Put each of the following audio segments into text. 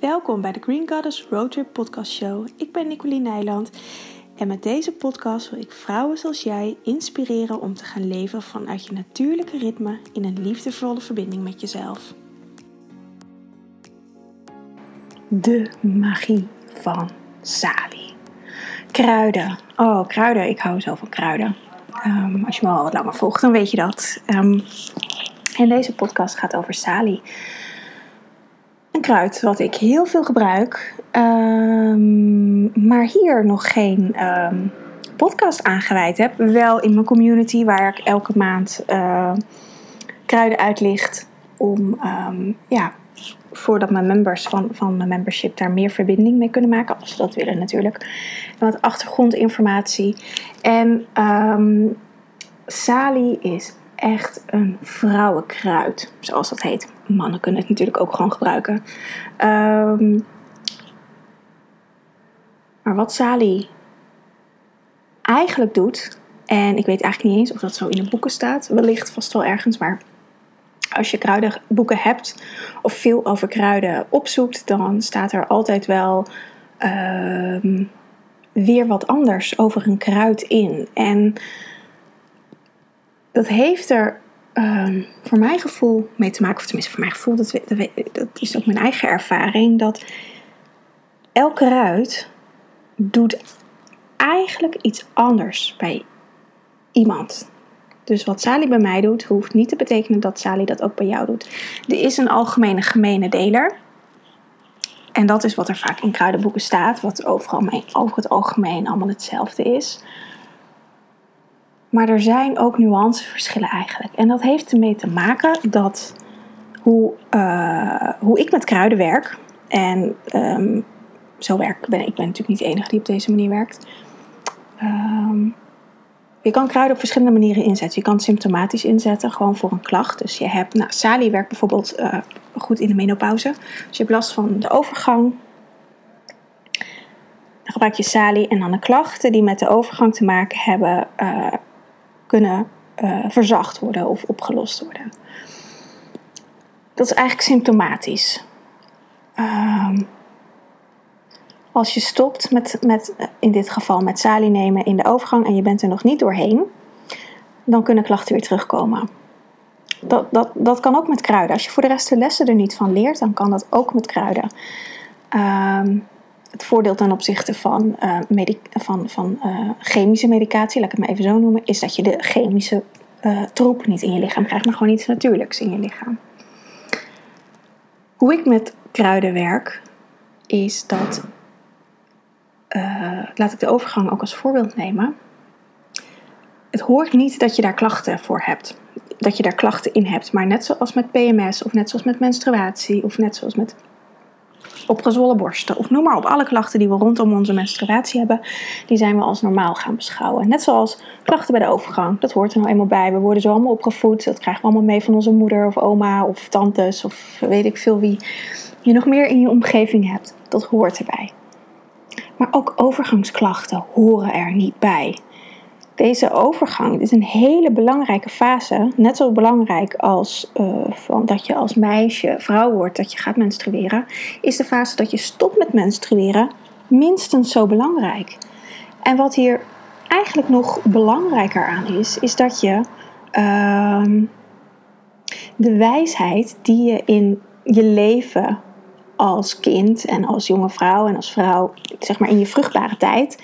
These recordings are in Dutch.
Welkom bij de Green Goddess Roadtrip Podcast Show. Ik ben Nicoline Nijland en met deze podcast wil ik vrouwen zoals jij inspireren om te gaan leven vanuit je natuurlijke ritme in een liefdevolle verbinding met jezelf. De magie van Sali. Kruiden. Oh, kruiden. Ik hou zo van kruiden. Ehm, als je me al wat langer volgt, dan weet je dat. Um, en deze podcast gaat over Sali. Een kruid wat ik heel veel gebruik, um, maar hier nog geen um, podcast aangeweid heb. Wel in mijn community waar ik elke maand uh, kruiden uitlicht om um, ja, voordat mijn members van, van mijn membership daar meer verbinding mee kunnen maken, als ze dat willen natuurlijk. Wat achtergrondinformatie. En Sali is echt een vrouwenkruid, zoals dat heet. Mannen kunnen het natuurlijk ook gewoon gebruiken. Um, maar wat Sali eigenlijk doet, en ik weet eigenlijk niet eens of dat zo in de boeken staat, wellicht vast wel ergens, maar als je kruidenboeken hebt of veel over kruiden opzoekt, dan staat er altijd wel um, weer wat anders over een kruid in. En dat heeft er um, voor mijn gevoel mee te maken, of tenminste voor mijn gevoel, dat, dat, is ook mijn eigen ervaring, dat elke ruit doet eigenlijk iets anders bij iemand. Dus wat Sali bij mij doet, hoeft niet te betekenen dat Sali dat ook bij jou doet. Er is een algemene gemene deler. En dat is wat er vaak in kruidenboeken staat, wat overal, over het algemeen allemaal hetzelfde is. Maar er zijn ook nuanceverschillen eigenlijk. En dat heeft ermee te maken dat hoe, uh, hoe ik met kruiden werk. En um, zo werk ik ben natuurlijk niet de enige die op deze manier werkt. Um, je kan kruiden op verschillende manieren inzetten. Je kan symptomatisch inzetten, gewoon voor een klacht. Dus je hebt, nou, Sali werkt bijvoorbeeld uh, goed in de menopauze. Dus je hebt last van de overgang. Dan gebruik je Sali en dan de klachten die met de overgang te maken hebben, uh, kunnen uh, verzacht worden of opgelost worden. Dat is eigenlijk symptomatisch. Um, als je stopt met, met, in dit geval met salie nemen in de overgang en je bent er nog niet doorheen, dan kunnen klachten weer terugkomen. Dat, dat, dat kan ook met kruiden. Als je voor de rest de lessen er niet van leert, dan kan dat ook met kruiden. Um, het voordeel ten opzichte van, uh, van, van uh, chemische medicatie, laat ik het maar even zo noemen, is dat je de chemische uh, troep niet in je lichaam krijgt, maar gewoon iets natuurlijks in je lichaam. Hoe ik met kruiden werk, is dat, laat ik de overgang ook als voorbeeld nemen. Het hoort niet dat je daar klachten voor hebt, dat je daar klachten in hebt, maar net zoals met PMS of net zoals met menstruatie of net zoals met opgezwollen borsten of noem maar op. Alle klachten die we rondom onze menstruatie hebben, die zijn we als normaal gaan beschouwen. Net zoals klachten bij de overgang. Dat hoort er nou eenmaal bij. We worden zo allemaal opgevoed. Dat krijgen we allemaal mee van onze moeder of oma of tantes of weet ik veel wie je nog meer in je omgeving hebt. Dat hoort erbij. Maar ook overgangsklachten horen er niet bij deze overgang is een hele belangrijke fase. Net zo belangrijk als uh, van dat je als meisje vrouw wordt, dat je gaat menstrueren. Is de fase dat je stopt met menstrueren minstens zo belangrijk. En wat hier eigenlijk nog belangrijker aan is, is dat je uh, de wijsheid die je in je leven als kind en als jonge vrouw en als vrouw, zeg maar in je vruchtbare tijd,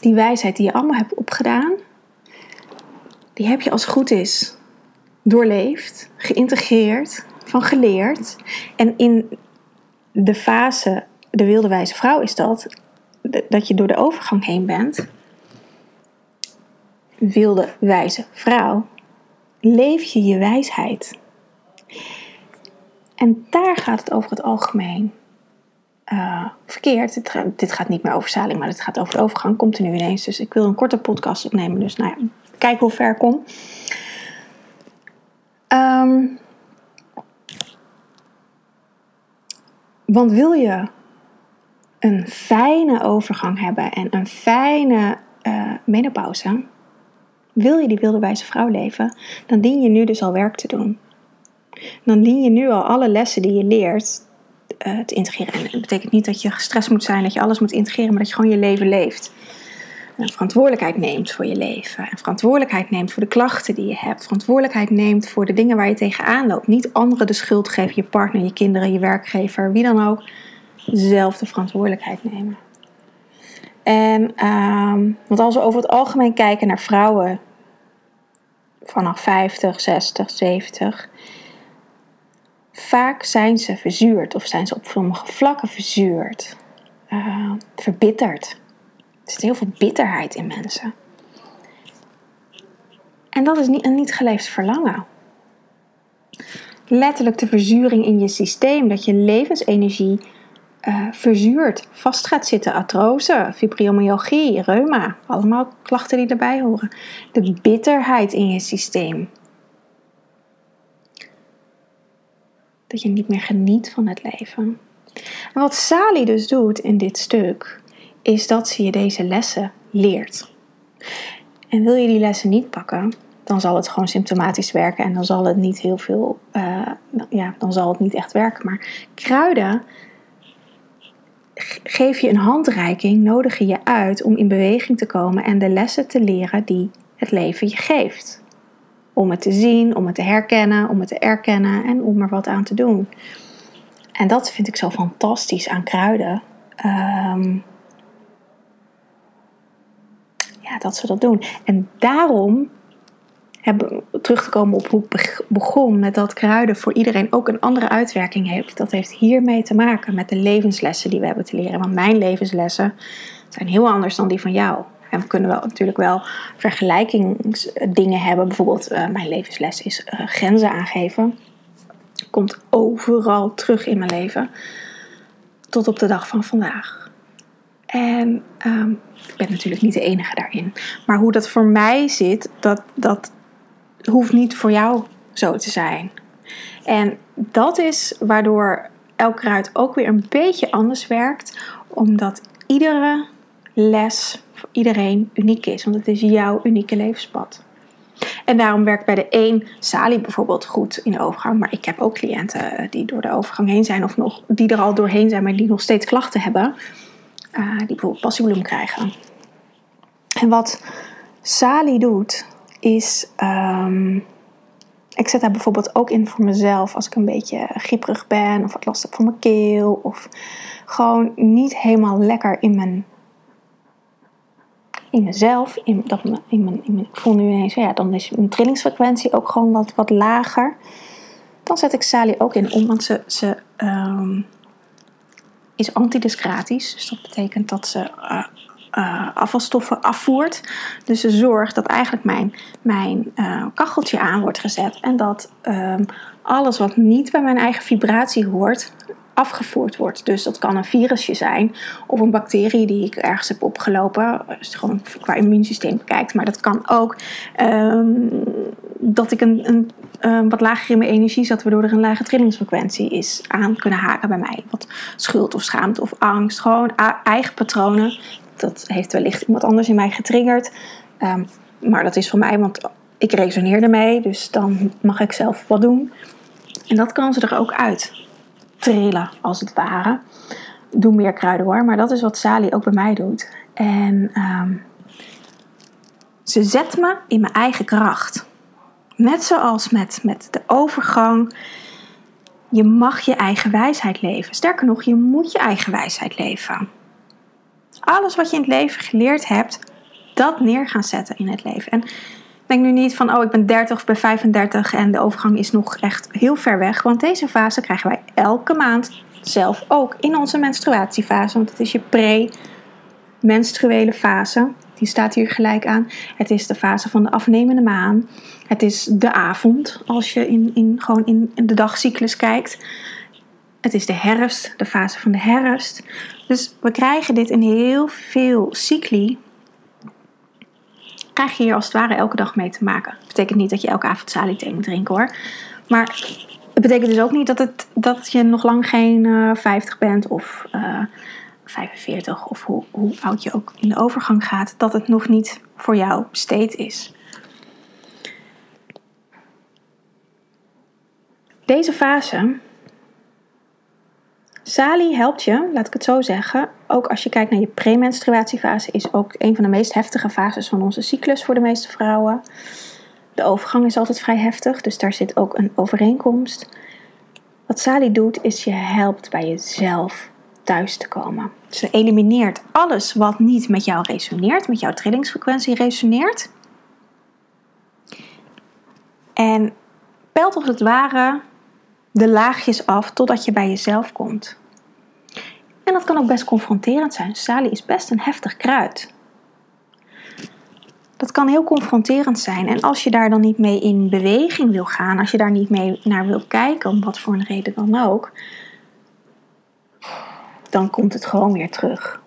die wijsheid die je allemaal hebt opgedaan, die heb je als goed is doorleefd, geïntegreerd, van geleerd. En in de fase, de wilde wijze vrouw is dat, dat je door de overgang heen bent. Wilde wijze vrouw, leef je je wijsheid. En daar gaat het over het algemeen uh, verkeerd. Dit, dit, gaat niet meer over zaling, maar het gaat over de overgang. Komt er nu ineens. Dus ik wil een korte podcast opnemen. Dus nou ja, kijk hoe ver ik kom. Um, want wil je een fijne overgang hebben en een fijne uh, menopauze, wil je die wilde wijze vrouw leven, dan dien je nu dus al werk te doen. Dan dien je nu al alle lessen die je leert uh, te integreren. En dat betekent niet dat je gestrest moet zijn, dat je alles moet integreren, maar dat je gewoon je leven leeft. En verantwoordelijkheid neemt voor je leven. En verantwoordelijkheid neemt voor de klachten die je hebt. Verantwoordelijkheid neemt voor de dingen waar je tegenaan loopt. Niet anderen de schuld geven, je partner, je kinderen, je werkgever, wie dan ook. Zelf de verantwoordelijkheid nemen. En um, want als we over het algemeen kijken naar vrouwen vanaf 50, 60, 70, vaak zijn ze verzuurd of zijn ze op sommige vlakken verzuurd, uh, verbitterd. Er zit heel veel bitterheid in mensen. En dat is niet, een niet geleefd verlangen. Letterlijk de verzuring in je systeem, dat je levensenergie uh, verzuurd, vast gaat zitten. Artrose, fibromyalgie, reuma, allemaal klachten die erbij horen. De bitterheid in je systeem. Dat je niet meer geniet van het leven. En wat Sally dus doet in dit stuk, is dat ze je deze lessen leert. En wil je die lessen niet pakken, dan zal het gewoon symptomatisch werken en dan zal het niet heel veel, uh, ja, dan zal het niet echt werken. Maar kruiden geef je een handreiking, nodig je je uit om in beweging te komen en de lessen te leren die het leven je geeft. Om het te zien, om het te herkennen, om het te erkennen en om er wat aan te doen. En dat vind ik zo fantastisch aan kruiden. Um, ja, dat ze dat doen. En daarom hebben, terug te komen op hoe ik begon met dat kruiden voor iedereen ook een andere uitwerking heeft. Dat heeft hiermee te maken met de levenslessen die we hebben te leren. Want mijn levenslessen zijn heel anders dan die van jou. En we kunnen wel, natuurlijk wel vergelijkingsdingen hebben. Bijvoorbeeld, uh, mijn levensles is uh, grenzen aangeven. Komt overal terug in mijn leven. Tot op de dag van vandaag. En um, ik ben natuurlijk niet de enige daarin. Maar hoe dat voor mij zit, dat, dat hoeft niet voor jou zo te zijn. En dat is waardoor elk kruid ook weer een beetje anders werkt, omdat iedere les iedereen uniek is, want het is jouw unieke levenspad. En daarom werkt bij de een Sali bijvoorbeeld goed in de overgang. Maar ik heb ook cliënten die door de overgang heen zijn, of nog, die er al doorheen zijn, maar die nog steeds klachten hebben. Uh, die bijvoorbeeld passiebloem krijgen. En wat Sali doet, is. Um, ik zet daar bijvoorbeeld ook in voor mezelf als ik een beetje grieperig ben of wat last heb van mijn keel of gewoon niet helemaal lekker in mijn in mezelf, in, dat, in, mijn, in mijn, ik voel nu ineens, ja, dan is mijn trillingsfrequentie ook gewoon wat, wat lager. Dan zet ik Sally ook in om, ze, ze um, is antidescratisch. Dus dat betekent dat ze uh, uh, afvalstoffen afvoert. Dus ze zorgt dat eigenlijk mijn, mijn uh, kacheltje aan wordt gezet. En dat um, alles wat niet bij mijn eigen vibratie hoort, afgevoerd wordt. Dus dat kan een virusje zijn of een bacterie die ik ergens heb opgelopen. Je gewoon qua immuunsysteem bekijkt. Maar dat kan ook um, dat ik een, een, een, wat lager in mijn energie zat, waardoor er een lage trillingsfrequentie is aan kunnen haken bij mij. Wat schuld of schaamte of angst. Gewoon eigen patronen dat heeft wellicht iemand anders in mij getriggerd. Um, maar dat is voor mij, want ik resoneer ermee. Dus dan mag ik zelf wat doen. En dat kan ze er ook uit trillen, als het ware. Doe meer kruiden hoor, maar dat is wat Sally ook bij mij doet. En um, ze zet me in mijn eigen kracht. Net zoals met, met de overgang. Je mag je eigen wijsheid leven. Sterker nog, je moet je eigen wijsheid leven alles wat je in het leven geleerd hebt, dat neer gaan zetten in het leven. En denk nu niet van, oh, ik ben 30 of ben 35 en de overgang is nog echt heel ver weg. Want deze fase krijgen wij elke maand zelf ook in onze menstruatiefase. Want het is je pre-menstruele fase. Die staat hier gelijk aan. Het is de fase van de afnemende maan. Het is de avond, als je in, in, gewoon in, in de dagcyclus kijkt. Het is de herfst, de fase van de herfst. Dus we krijgen dit in heel veel cycli. Krijg je hier als het ware elke dag mee te maken. Dat betekent niet dat je elke avond salie moet drinken hoor. Maar het betekent dus ook niet dat, het, dat je nog lang geen uh, eh, 50 bent of uh, eh, 45 of hoe, hoe oud je ook in de overgang gaat. Dat het nog niet voor jou besteed is. Deze fase Sali helpt je, laat ik het zo zeggen. Ook als je kijkt naar je premenstruatiefase, is ook een van de meest heftige fases van onze cyclus voor de meeste vrouwen. De overgang is altijd vrij heftig, dus daar zit ook een overeenkomst. Wat Sali doet, is je helpt bij jezelf thuis te komen. Ze elimineert alles wat niet met jou resoneert, met jouw trillingsfrequentie resoneert. En pelt als het ware de laagjes af totdat je bij jezelf komt. En dat kan ook best confronterend zijn. Sali is best een heftig kruid. Dat kan heel confronterend zijn. En als je daar dan niet mee in beweging wil gaan, als je daar niet mee naar wil kijken, om wat voor een reden dan ook, dan komt het gewoon weer terug.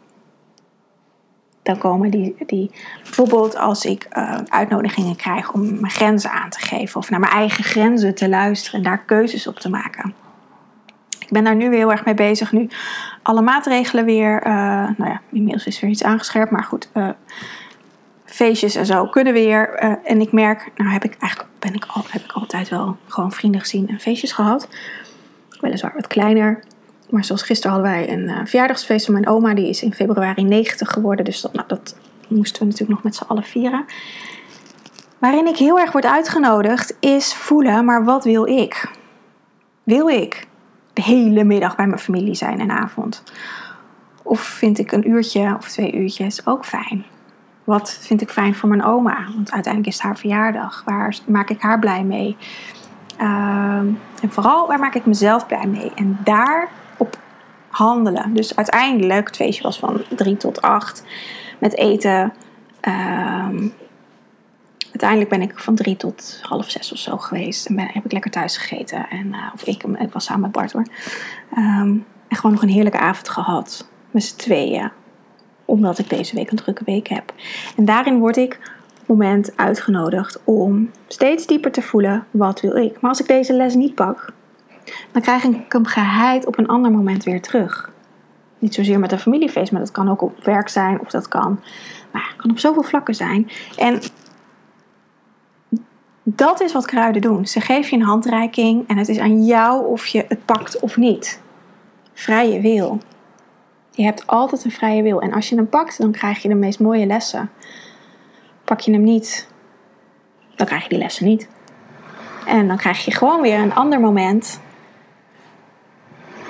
Dan komen die, die bijvoorbeeld als ik uh, uitnodigingen krijg om mijn grenzen aan te geven of naar mijn eigen grenzen te luisteren en daar keuzes op te maken. Ik ben daar nu weer heel erg mee bezig. Nu alle maatregelen weer, uh, nou ja, inmiddels is er weer iets aangescherpt, maar goed, uh, feestjes en zo kunnen weer. en ik merk, nou heb ik eigenlijk ben ik al, heb ik altijd wel gewoon vrienden gezien en feestjes gehad. Weliswaar wat kleiner. Maar zoals gisteren hadden wij een uh, verjaardagsfeest van mijn oma. Die is in februari 90 geworden. Dus dat, nou, dat moesten we natuurlijk nog met z'n allen vieren. Waarin ik heel erg word uitgenodigd is voelen, maar wat wil ik? Wil ik de hele middag bij mijn familie zijn en avond? Of vind ik een uurtje of twee uurtjes ook fijn? Wat vind ik fijn voor mijn oma? Want uiteindelijk is het haar verjaardag. Waar maak ik haar blij mee? Uh, en vooral, waar maak ik mezelf blij mee? En daar handelen. Dus uiteindelijk, het feestje was van 3 tot 8 met eten. Ehm, uiteindelijk ben ik van 3 tot half 6 of zo geweest. En ben, heb ik lekker thuis gegeten. En, uh, of ik, ik was samen met Bart hoor. Ehm, en gewoon nog een heerlijke avond gehad. Met z'n tweeën. Omdat ik deze week een drukke week heb. En daarin word ik op moment uitgenodigd om steeds dieper te voelen. Wat wil ik? Maar als ik deze les niet pak, dan krijg ik hem geheid op een ander moment weer terug. Niet zozeer met een familiefeest, maar dat kan ook op werk zijn of dat kan, nou, kan op zoveel vlakken zijn. En dat is wat kruiden doen. Ze geven je een handreiking en het is aan jou of je het pakt of niet. Vrije wil. Je hebt altijd een vrije wil. En als je hem pakt, dan krijg je de meest mooie lessen. Pak je hem niet, dan krijg je die lessen niet. En dan krijg je gewoon weer een ander moment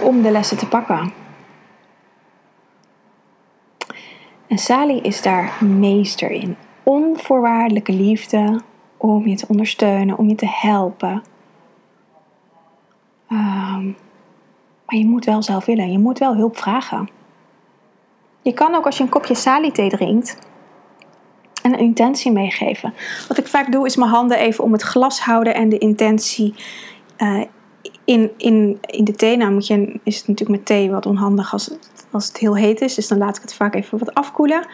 om de lessen te pakken. En Sally is daar meester in. Onvoorwaardelijke liefde om je te ondersteunen, om je te helpen. Um, maar je moet wel zelf willen, je moet wel hulp vragen. Je kan ook als je een kopje Sally thee drinkt, een intentie meegeven. Wat ik vaak doe is mijn handen even om het glas houden en de intentie uh, in, in, in de thee, nou moet je, is het natuurlijk met thee wat onhandig als, als het heel heet is. Dus dan laat ik het vaak even wat afkoelen.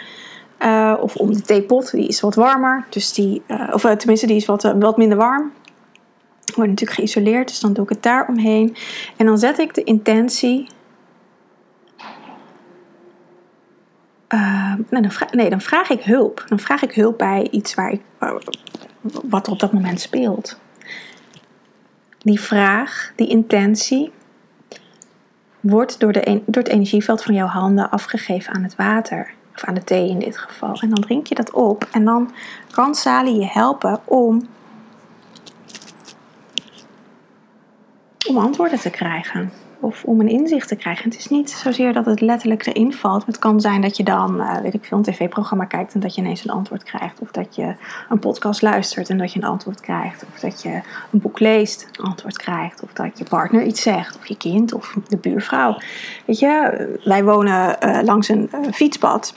Uh, of om de theepot, die is wat warmer. Dus die, uh, of uh, tenminste, die is wat, wat minder warm. Wordt natuurlijk geïsoleerd, dus dan doe ik het daar omheen. En dan zet ik de intentie. nou, dan vraag, nee, dan vraag ik hulp. Dan vraag ik hulp bij iets waar ik, wat er op dat moment speelt die vraag, die intentie, wordt door, de, door het energieveld van jouw handen afgegeven aan het water. Of aan de thee in dit geval. En dan drink je dat op. En dan kan Sali je helpen om, om antwoorden te krijgen of om een inzicht te krijgen. Het is niet zozeer dat het letterlijk erin valt. Het kan zijn dat je dan, uh, weet ik veel, een tv-programma kijkt en dat je ineens een antwoord krijgt. Of dat je een podcast luistert en dat je een antwoord krijgt. Of dat je een boek leest, een antwoord krijgt. Of dat je partner iets zegt, of je kind, of de buurvrouw. Weet je, wij wonen uh, langs een uh, fietspad.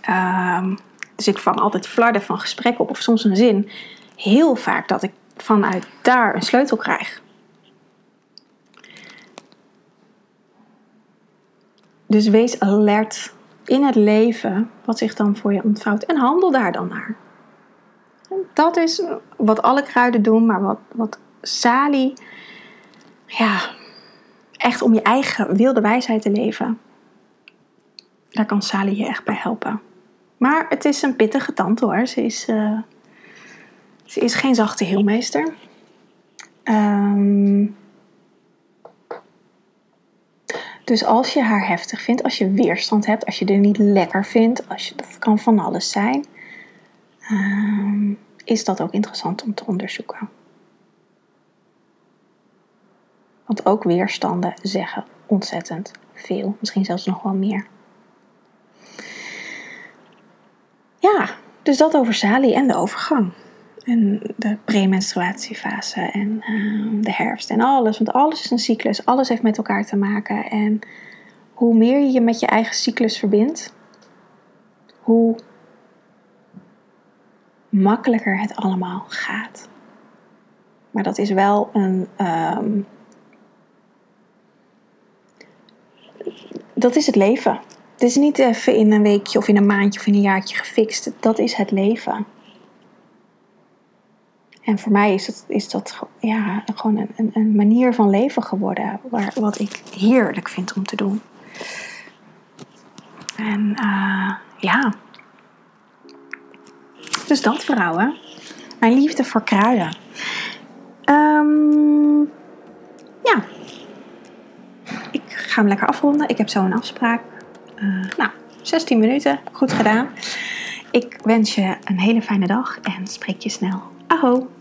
Ehm, dus ik vang altijd flarden van gesprekken op, of soms een zin. Heel vaak dat ik vanuit daar een sleutel krijg. Dus wees alert in het leven wat zich dan voor je ontvouwt en handel daar dan naar. Dat is wat alle kruiden doen, maar wat, wat Sali, ja, echt om je eigen wilde wijsheid te leven. Daar kan Sali je echt bij helpen. Maar het is een pittige tante hoor. Ze is, uh, ze is geen zachte heelmeester. Um, Dus als je haar heftig vindt, als je weerstand hebt, als je er niet lekker vindt, als je, dat kan van alles zijn, ehm, is dat ook interessant om te onderzoeken. Want ook weerstanden zeggen ontzettend veel, misschien zelfs nog wel meer. Ja, dus dat over Sali en de overgang. En de premenstruatiefase en ehm, de herfst en alles. Want alles is een cyclus, alles heeft met elkaar te maken. En hoe meer je je met je eigen cyclus verbindt, hoe makkelijker het allemaal gaat. Maar dat is wel een. Ehm, dat is het leven. Het is niet even in een weekje of in een maandje of in een jaartje gefixt. Dat is het leven. En voor mij is dat, is dat ja, gewoon een, een manier van leven geworden. Waar, wat ik heerlijk vind om te doen. En uh, ja. Dus dat vrouwen. Mijn liefde voor kruiden. Um, ja. Ik ga hem lekker afronden. Ik heb zo een afspraak. Uh, nou, 16 minuten. Goed gedaan. Ik wens je een hele fijne dag en spreek je snel. Aho!